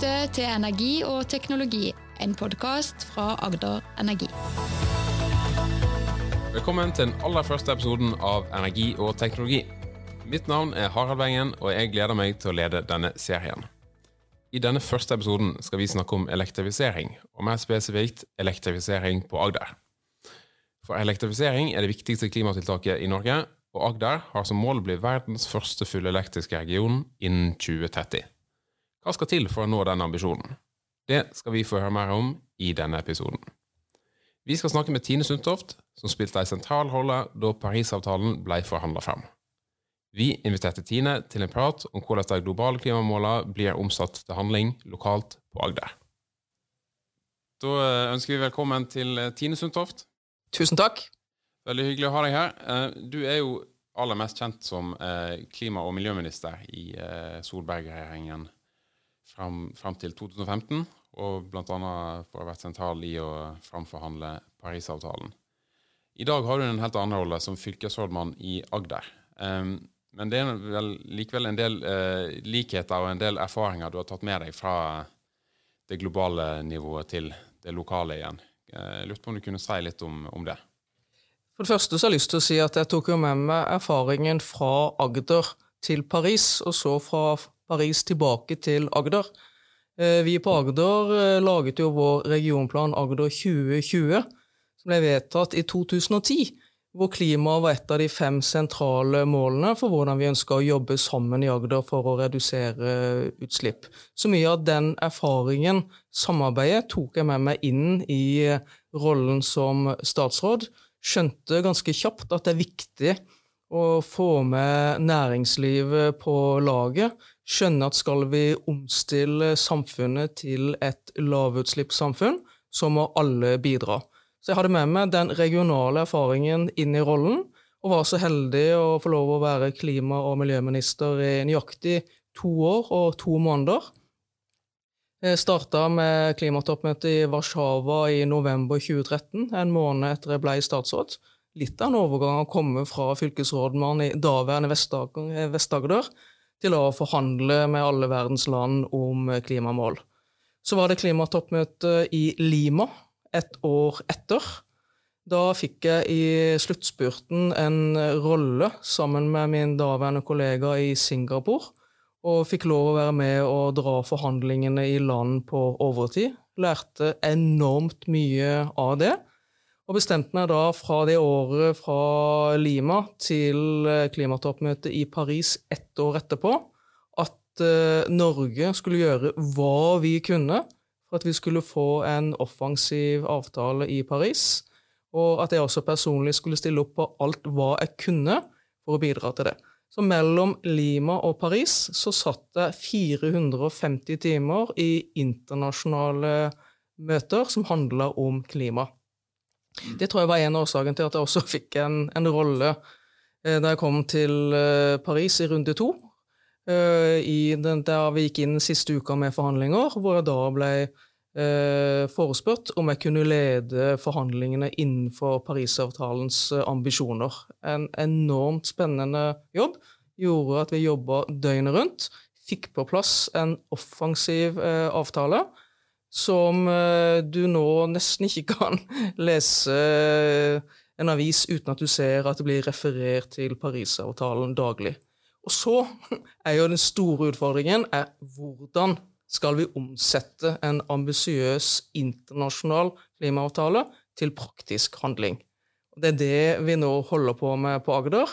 lytter til Energi og teknologi, en podkast fra Agder Energi. Velkommen til den aller første episoden av Energi og teknologi. Mitt navn er Harald Wengen, og jeg gleder meg til å lede denne serien. I denne første episoden skal vi snakke om elektrifisering, og mer spesifikt elektrifisering på Agder. For elektrifisering er det viktigste klimatiltaket i Norge, og Agder har som mål å bli verdens første fullelektriske region innen 2030. Hva skal til for å nå den ambisjonen? Det skal vi få høre mer om i denne episoden. Vi skal snakke med Tine Sundtoft, som spilte ei sentral rolle da Parisavtalen ble forhandla frem. Vi inviterte Tine til en prat om hvordan de globale klimamålene blir omsatt til handling lokalt på Agder. Da ønsker vi velkommen til Tine Sundtoft. Tusen takk. Veldig hyggelig å ha deg her. Du er jo aller mest kjent som klima- og miljøminister i Solberg-regjeringen fram, fram, til 2015, og bl.a. for å ha vært sentral i å framforhandle Parisavtalen. I dag har du en helt annen rolle som fylkesrådmann i Agder. Men det er vel likevel en del likheter og en del erfaringer du har tatt med deg fra det globale nivået til det lokale igjen. Jeg lurte på om du kunne si litt om, om det? For det første så har jeg lyst til å si at jeg tok jo med meg erfaringen fra Agder til Paris, og så fra Paris tilbake til Agder. Vi på Agder laget jo vår regionplan Agder 2020, som ble vedtatt i 2010, hvor klima var et av de fem sentrale målene for hvordan vi ønska å jobbe sammen i Agder for å redusere utslipp. Så mye av den erfaringen, samarbeidet, tok jeg med meg inn i rollen som statsråd skjønte ganske kjapt at det er viktig å få med næringslivet på laget. Skjønne at skal vi omstille samfunnet til et lavutslippssamfunn, så må alle bidra. Så jeg hadde med meg den regionale erfaringen inn i rollen, og var så heldig å få lov å være klima- og miljøminister i nøyaktig to år og to måneder. Jeg starta med klimatoppmøtet i Warszawa i november 2013, en måned etter jeg ble statsråd. Litt av en overgang å komme fra fylkesrådmann i daværende Vest-Agder til å forhandle med alle verdens land om klimamål. Så var det klimatoppmøte i Lima et år etter. Da fikk jeg i sluttspurten en rolle sammen med min daværende kollega i Singapore og fikk lov å være med og dra forhandlingene i land på overtid. Lærte enormt mye av det. Og bestemte meg da fra det året fra Lima til klimatoppmøtet i Paris ett år etterpå at Norge skulle gjøre hva vi kunne for at vi skulle få en offensiv avtale i Paris, og at jeg også personlig skulle stille opp på alt hva jeg kunne for å bidra til det. Så mellom Lima og Paris så satt jeg 450 timer i internasjonale møter som handla om klima. Det tror jeg var en av årsakene til at jeg også fikk en, en rolle da jeg kom til Paris i runde to. I den, der vi gikk inn siste uka med forhandlinger, hvor jeg da ble eh, forespurt om jeg kunne lede forhandlingene innenfor Parisavtalens ambisjoner. En enormt spennende jobb. Gjorde at vi jobba døgnet rundt. Fikk på plass en offensiv eh, avtale som eh, du nå nesten ikke kan lese en avis uten at du ser at det blir referert til Parisavtalen daglig. Og så er jo den store utfordringen er hvordan skal vi omsette en ambisiøs internasjonal klimaavtale til praktisk handling. Det er det vi nå holder på med på Agder.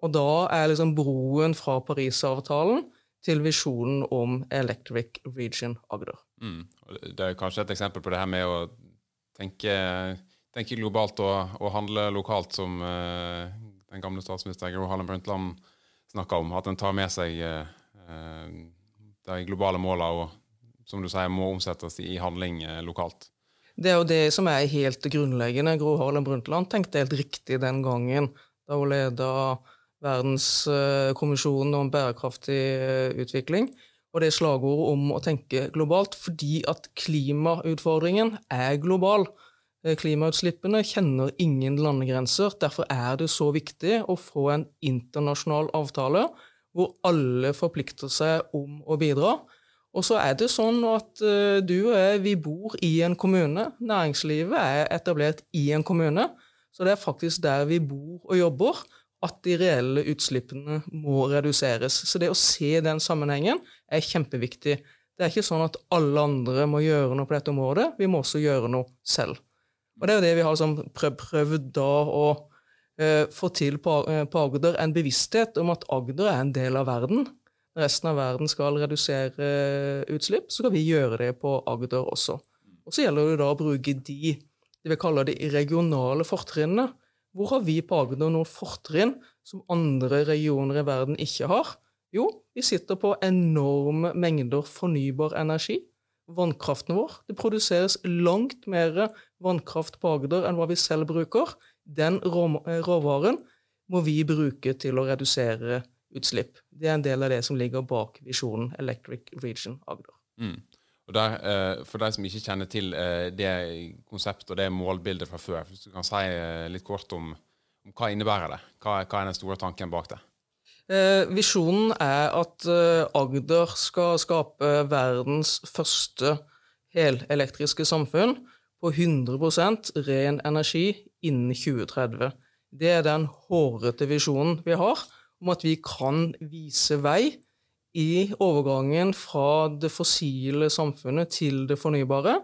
Og da er liksom broen fra Parisavtalen til visjonen om Electric Region Agder. Mm. Det er kanskje et eksempel på det her med å tenke, tenke globalt og, og, handle lokalt, som uh, den gamle statsministeren Gro Harlem Brundtland snakka om. At en tar med seg uh, de globale måla og som du sier, må omsettes i handling uh, lokalt. Det er jo det som er helt grunnleggende. Gro Harlem Brundtland tenkte helt riktig den gangen da hun leda Verdenskommisjonen om bærekraftig utvikling. Og det er slagordet om å tenke globalt, fordi at klimautfordringen er global. Klimautslippene kjenner ingen landegrenser. Derfor er det så viktig å få en internasjonal avtale hvor alle forplikter seg om å bidra. Og så er det sånn at uh, du og jeg, vi bor i en kommune. Næringslivet er etablert i en kommune. Så det er faktisk der vi bor og jobber, at de reelle utslippene må reduseres. Så det å se den sammenhengen er kjempeviktig. Det er ikke sånn at alle andre må gjøre noe på dette området. Vi må også gjøre noe selv. Og det er jo det vi har liksom prøvd da å uh, få til uh, på Agder, en bevissthet om at Agder er en del av verden resten av verden skal redusere utslipp, så skal vi gjøre det på Agder også. Og Så gjelder det da å bruke de det vi kaller de regionale fortrinnene. Hvor har vi på Agder noen fortrinn som andre regioner i verden ikke har? Jo, vi sitter på enorme mengder fornybar energi. Vannkraften vår. Det produseres langt mer vannkraft på Agder enn hva vi selv bruker. Den råvaren må vi bruke til å redusere utslipp. Det er en del av det som ligger bak visjonen Electric Region Agder. Mm. Der, eh, For de som ikke kjenner til eh, det konseptet og det målbildet fra før, hvis du kan si eh, litt kort om, om hva innebærer det? Hva, hva, er den store tanken bak det? Visjonen er at Agder skal skape verdens første helelektriske samfunn på 100% ren energi innen 2030. Det er den hårete visjonen vi har om at vi kan vise vei i overgangen fra det fossile samfunnet til det fornybare.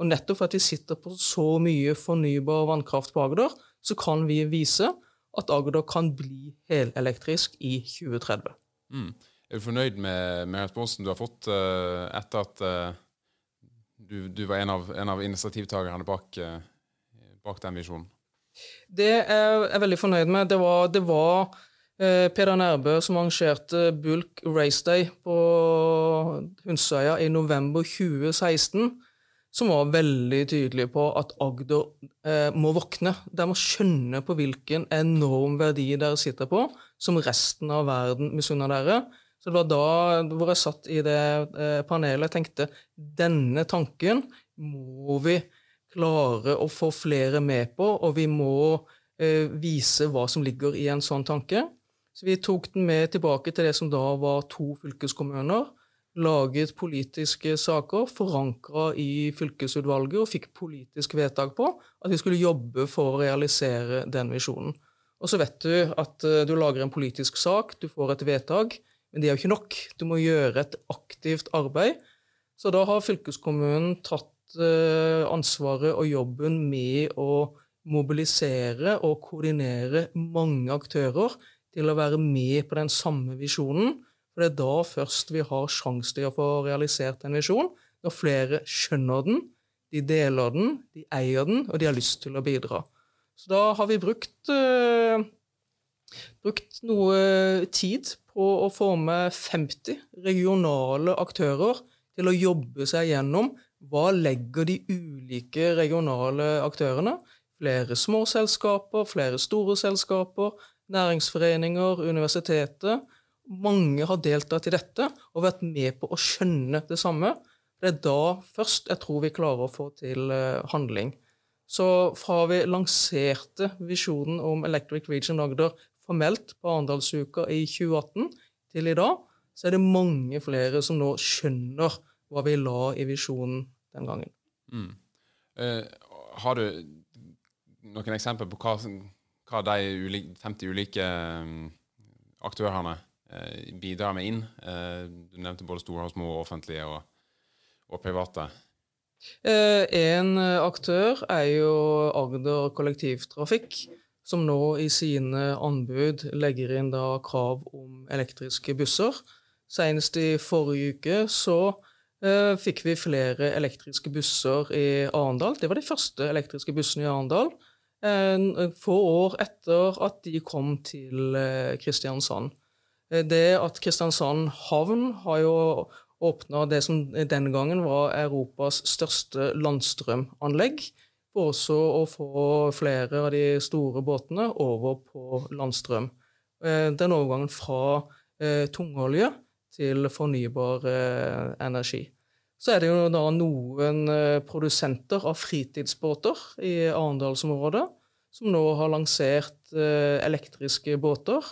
Og nettopp for at vi sitter på så mye fornybar vannkraft på Agder, så kan vi vise at Agder kan bli helelektrisk i 2030. Mm. Er du fornøyd med, med, responsen du har fått uh, etter at uh, du, du, var en av, en av initiativtakerne bak, uh, bak, den visjonen? Det er jeg veldig fornøyd med. Det var, det var Peder Nærbø som arrangerte Bulk Race Day på Hunsøya i november 2016, som var veldig tydelig på at Agder eh, må våkne. De må skjønne på hvilken enorm verdi dere sitter på, som resten av verden misunner dere. Så det var da hvor jeg satt i det eh, panelet og tenkte denne tanken må vi klare å få flere med på, og vi må eh, vise hva som ligger i en sånn tanke. Så vi tok den med tilbake til det som da var to fylkeskommuner. Laget politiske saker, forankra i fylkesutvalget og fikk politisk vedtak på at vi skulle jobbe for å realisere den visjonen. Og så vet du at eh, du lager en politisk sak, du får et vedtak, men det er jo ikke nok. Du må gjøre et aktivt arbeid. Så da har fylkeskommunen tatt eh, ansvaret og jobben med å mobilisere og koordinere mange aktører til å være med på den samme visjonen. For det er da først vi har sjanse til å få realisert en visjon, når flere skjønner den, de deler den, de eier den, og de har lyst til å bidra. Så da har vi brukt, uh, brukt noe tid på å forme 50 regionale aktører til å jobbe seg gjennom hva legger de ulike regionale aktørene Flere små selskaper, flere store selskaper, næringsforeninger, universitetet. Mange har deltatt i dette og vært med på å skjønne det samme. Det er da først jeg tror vi klarer å få til eh, handling. Så fra vi lanserte visjonen om Electric Region Agder formelt på Arendalsuka i 2018 til i dag, så er det mange flere som nå skjønner hva vi la i visjonen den gangen. Mm. Uh, har du noen eksempler på hva hva de ulike, 50 ulike um, aktørene eh, bidrar med inn. Eh, du nevnte både store og små, offentlige og, og private. Eh, en aktør er jo Agder kollektivtrafikk, som nå i sine anbud legger inn krav om elektriske busser. Senest i forrige uke så eh, fikk vi flere elektriske busser i Arendal. Det var de første elektriske bussene i Arendal få år etter at de kom til eh, Kristiansand. Eh, det at Kristiansand havn har jo åpna det som den gangen var Europas største landstrømanlegg, for også å få flere av de store båtene over på landstrøm. Eh, den overgangen fra tungolje til fornybar energi. Så er det jo da noen eh, produsenter av fritidsbåter i Arendalsområdet som nå har lansert eh, elektriske båter.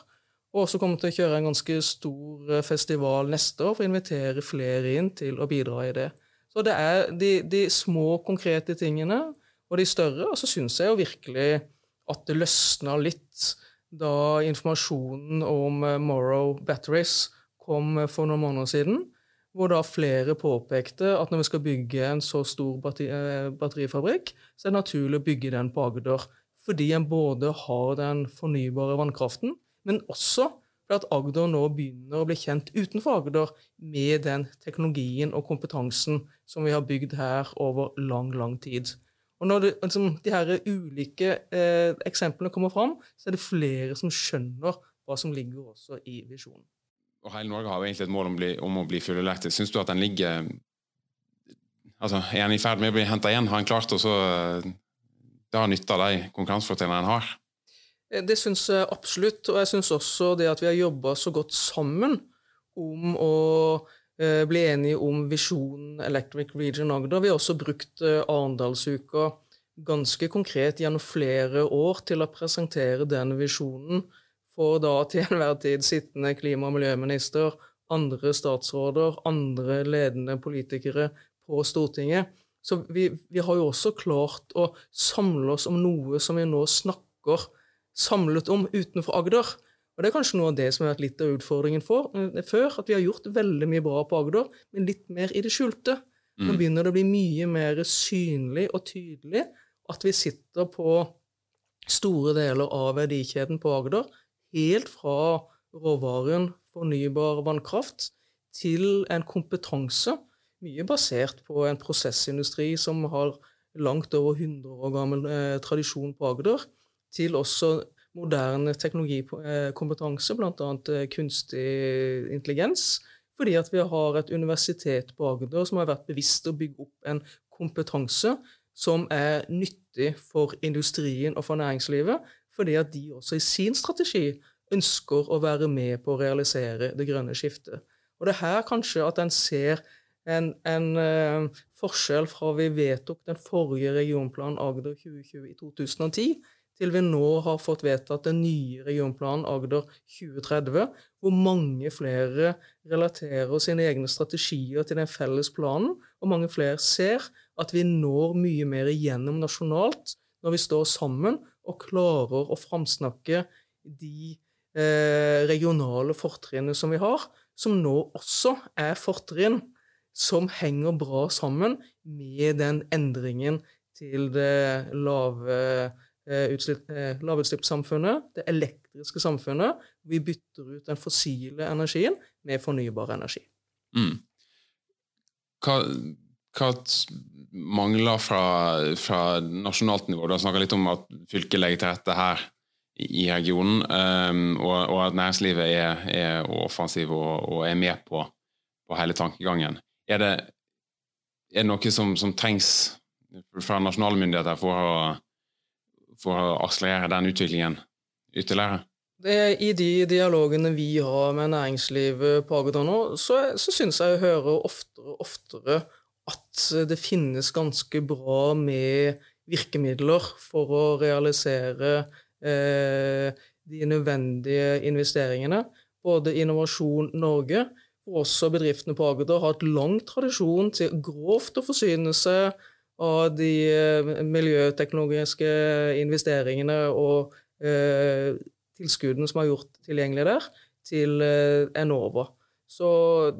Og også kommer til å kjøre en ganske stor eh, festival neste år for å invitere flere inn til å bidra i det. Så det er de, de små, konkrete tingene og de større. Og så syns jeg jo virkelig at det løsna litt da informasjonen om Morrow Batteries kom for noen måneder siden, hvor da flere påpekte at når vi skal bygge en så stor eh, batterifabrikk, så er det naturlig å bygge den på Agder. Fordi en både har den fornybare vannkraften, men også fordi at Agder nå begynner å bli kjent utenfor Agder med den teknologien og kompetansen som vi har bygd her over lang, lang tid. Og når det, liksom, de her ulike eh, eksemplene kommer fram, så er det flere som skjønner hva som ligger også i visjonen. Og Hele Norge har jo egentlig et mål om, bli, om å bli fullelektrisk. Syns du at den ligger altså, Er den i ferd med å bli henta igjen? Har han klart å dra nytte av de konkurransefortrinnene han har? Det syns jeg absolutt. Og jeg syns også det at vi har jobba så godt sammen om å Eh, bli enige om visjonen Electric Region Agder. Vi har også brukt eh, Arendalsuka ganske konkret gjennom flere år til å presentere den visjonen for da til enhver tid sittende klima- og miljøminister, andre statsråder, andre ledende politikere på Stortinget. Så vi, vi, har jo også klart å samle oss om noe som vi nå snakker samlet om utenfor Agder. Og Det er kanskje noe av det som har vært litt av utfordringen for, eh, før. At vi har gjort veldig mye bra på Agder, men litt mer i det skjulte. Nå mm. begynner det å bli mye mer synlig og tydelig at vi sitter på store deler av verdikjeden på Agder, helt fra råvaren fornybar vannkraft til en kompetanse, mye basert på en prosessindustri som har langt over 100 år gammel eh, tradisjon på Agder, til også moderne teknologikompetanse, bl.a. Eh, kunstig intelligens. Fordi at vi har et universitet på Agder som har vært bevisst å bygge opp en kompetanse som er nyttig for industrien og for næringslivet, fordi at de også i sin strategi ønsker å være med på å realisere det grønne skiftet. Og det er her kanskje at en ser en, en uh, forskjell fra vi vedtok den forrige regionplanen Agder 2020 i 2010, til vi nå har fått vedtatt den nye regionplanen Agder 2030, hvor mange flere relaterer sine egne strategier til den felles planen, og mange flere ser at vi når mye mer igjennom nasjonalt når vi står sammen og klarer å framsnakke de eh, regionale fortrinnene som vi har, som nå også er fortrinn som henger bra sammen med den endringen til det lave Eh, eh, lavutslippssamfunnet, det elektriske samfunnet. Vi bytter ut den fossile energien med fornybar energi. Mm. Hva, hva, mangler fra, fra, nasjonalt nivå? Du har snakka litt om at fylket legger til rette her i regionen, um, og, og, at næringslivet er, er offensiv og, og, er med på, på hele tankegangen. Er det, er det noe som, som trengs fra nasjonale myndigheter for å for å akselerere den utviklingen ytterligere? I de dialogene vi har med næringslivet på Agder nå, så, så syns jeg å høre oftere og oftere at det finnes ganske bra med virkemidler for å realisere eh, de nødvendige investeringene. Både Innovasjon Norge og også bedriftene på Agder har hatt lang tradisjon til grovt å forsyne seg av de eh, miljøteknologiske investeringene og eh, tilskuddene som er gjort tilgjengelig der, til eh, Enova. Så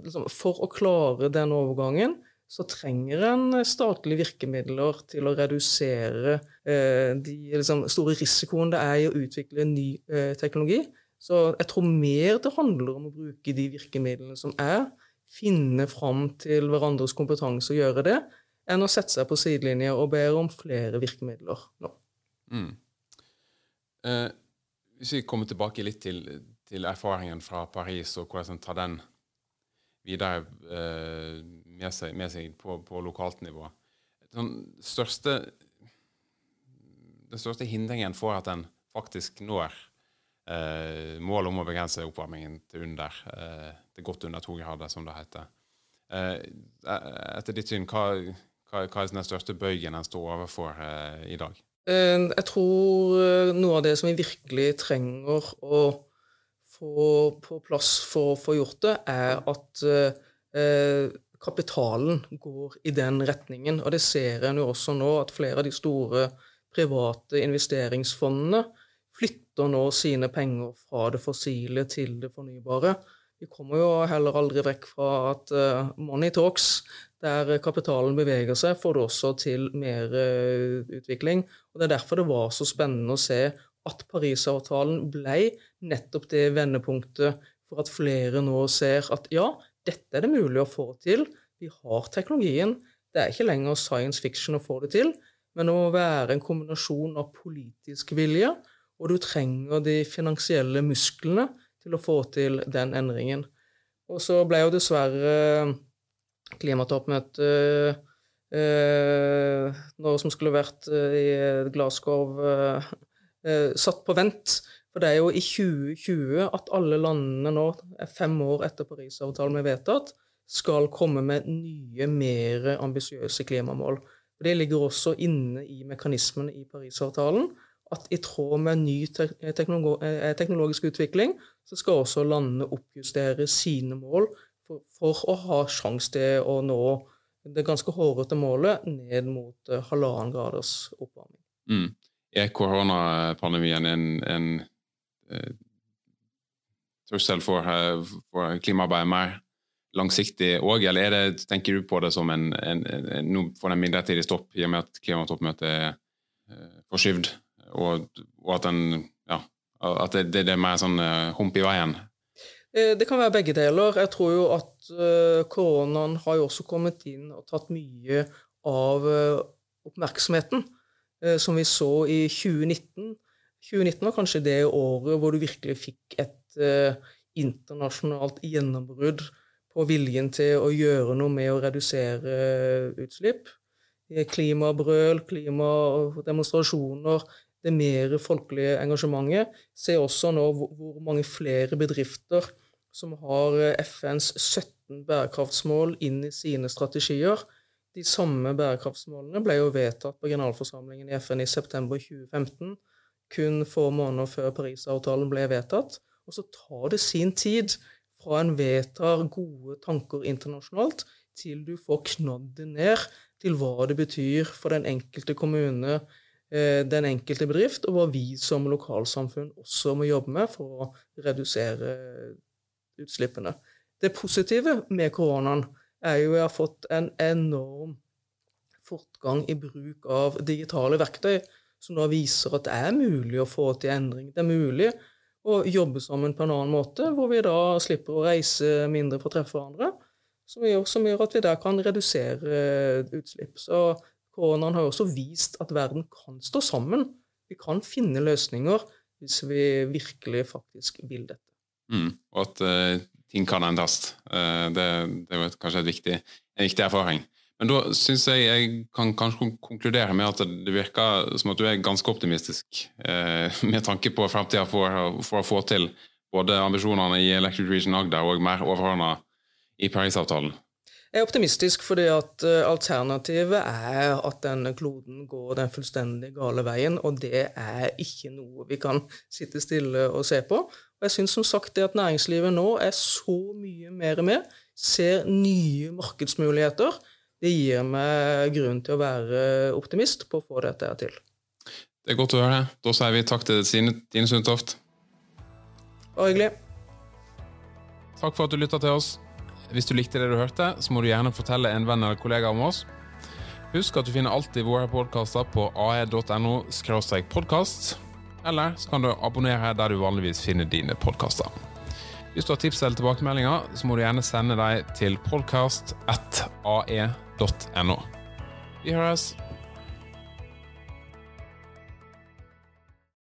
liksom, for å klare den overgangen så trenger en statlige virkemidler til å redusere eh, de liksom, store risikoene det er i å utvikle ny eh, teknologi. Så jeg tror mer det handler om å bruke de virkemidlene som er, finne fram til hverandres kompetanse og gjøre det, enn å sette seg på sidelinja og be om flere virkemidler nå. Mm. Eh, hvis vi kommer tilbake litt til, til, erfaringen fra Paris, og hvordan en tar den videre eh, med, seg, med seg, på, på lokalt nivå Den største, den største hindringen for at en faktisk når eh, målet om å begrense oppvarmingen til under, eh, til godt under to grader, som det heter. Eh, etter ditt syn, hva, hva, hva er den største bøygen en står overfor eh, i dag? Eh, jeg tror eh, noe av det som vi virkelig trenger å få på plass for å få gjort det, er at eh, kapitalen går i den retningen. Og det ser en jo også nå, at flere av de store private investeringsfondene flytter nå sine penger fra det fossile til det fornybare. Vi kommer jo heller aldri vekk fra at uh, money talks. Der kapitalen beveger seg, får det også til mer uh, utvikling. Og Det er derfor det var så spennende å se at Parisavtalen ble nettopp det vendepunktet for at flere nå ser at ja, dette er det mulig å få til. Vi har teknologien. Det er ikke lenger science fiction å få det til, men det må være en kombinasjon av politisk vilje, og du trenger de finansielle musklene til å få til den endringen. Og så ble jo dessverre klimatoppmøtet eh, noe som skulle vært eh, i Glasgow, eh, eh, satt på vent. For det er jo i 2020 at alle landene nå, fem år etter Parisavtalen ble vedtatt, skal komme med nye, mer ambisiøse klimamål. Det ligger også inne i mekanismene i Parisavtalen at i tråd med ny eh, teknologisk utvikling, så skal også landene oppjustere sine mål for, for å ha sjanse til å nå det ganske hårete målet ned mot halvannen graders oppvarming. Mm. Er koronapandemien en, en trussel for, uh, for klimaarbeidet mer langsiktig òg, eller det, tenker du på det som en, en, en, en, en midlertidig stopp i og med at klimatoppmøtet er uh, forskyvd? og, og at, den, ja, at det, det, det, er mer sånn hump i veien? Eh, det kan være begge deler. Jeg tror jo at koronaen har jo også kommet inn og tatt mye av oppmerksomheten som vi så i 2019. 2019 var kanskje det året hvor du virkelig fikk et internasjonalt gjennombrudd på viljen til å gjøre noe med å redusere utslipp. Klimabrøl, klimademonstrasjoner, det mer folkelige engasjementet. Se også nå hvor mange flere bedrifter som har eh, FNs 17 bærekraftsmål inn i sine strategier. De samme bærekraftsmålene ble jo vedtatt på generalforsamlingen i FN i september 2015, kun få måneder før Parisavtalen ble vedtatt. Og så tar det sin tid fra en vedtar gode tanker internasjonalt, til du får knadd det ned til hva det betyr for den enkelte kommune, Eh, den enkelte bedrift, og hva vi som lokalsamfunn også må jobbe med for å redusere utslippene. Det positive med koronaen er jo at vi har fått en enorm fortgang i bruk av digitale verktøy, som da viser at det er mulig å få til endring. Det er mulig å jobbe sammen på en annen måte, hvor vi da slipper å reise mindre for å treffe hverandre, som gjør, som gjør at vi der kan redusere utslipp. Så Koronaen har også vist at verden kan stå sammen. Vi kan finne løsninger hvis vi virkelig faktisk vil dette. Mm, og at uh, ting kan endres. Uh, det, det, er kanskje viktig, en viktig erfaring. Men da syns jeg jeg kan kanskje konkludere med at det virker som at du er ganske optimistisk eh, med tanke på framtida for, for, å få til både ambisjonene i Electric Region Agder og mer overordna i Parisavtalen. Jeg er optimistisk fordi at eh, alternativet er at denne kloden går den fullstendig gale veien, og det er ikke noe vi kan sitte stille og se på. Og jeg syns som sagt det at næringslivet nå er så mye mer med, ser nye markedsmuligheter, det gir meg grunn til å være optimist på å få dette her til. Det er godt å høre. Da sier vi takk til Tine Sundtoft. Bare hyggelig. Takk for at du lytta til oss. Hvis du likte det du hørte, så må du gjerne fortelle en venn eller kollega om oss. Husk at du finner alltid våre podkaster på ae.no podkast, eller så kan du abonnere der du vanligvis finner dine podkaster. Hvis du har tips eller tilbakemeldinger, så må du gjerne sende dem til podkast.ae.no. Vi høres!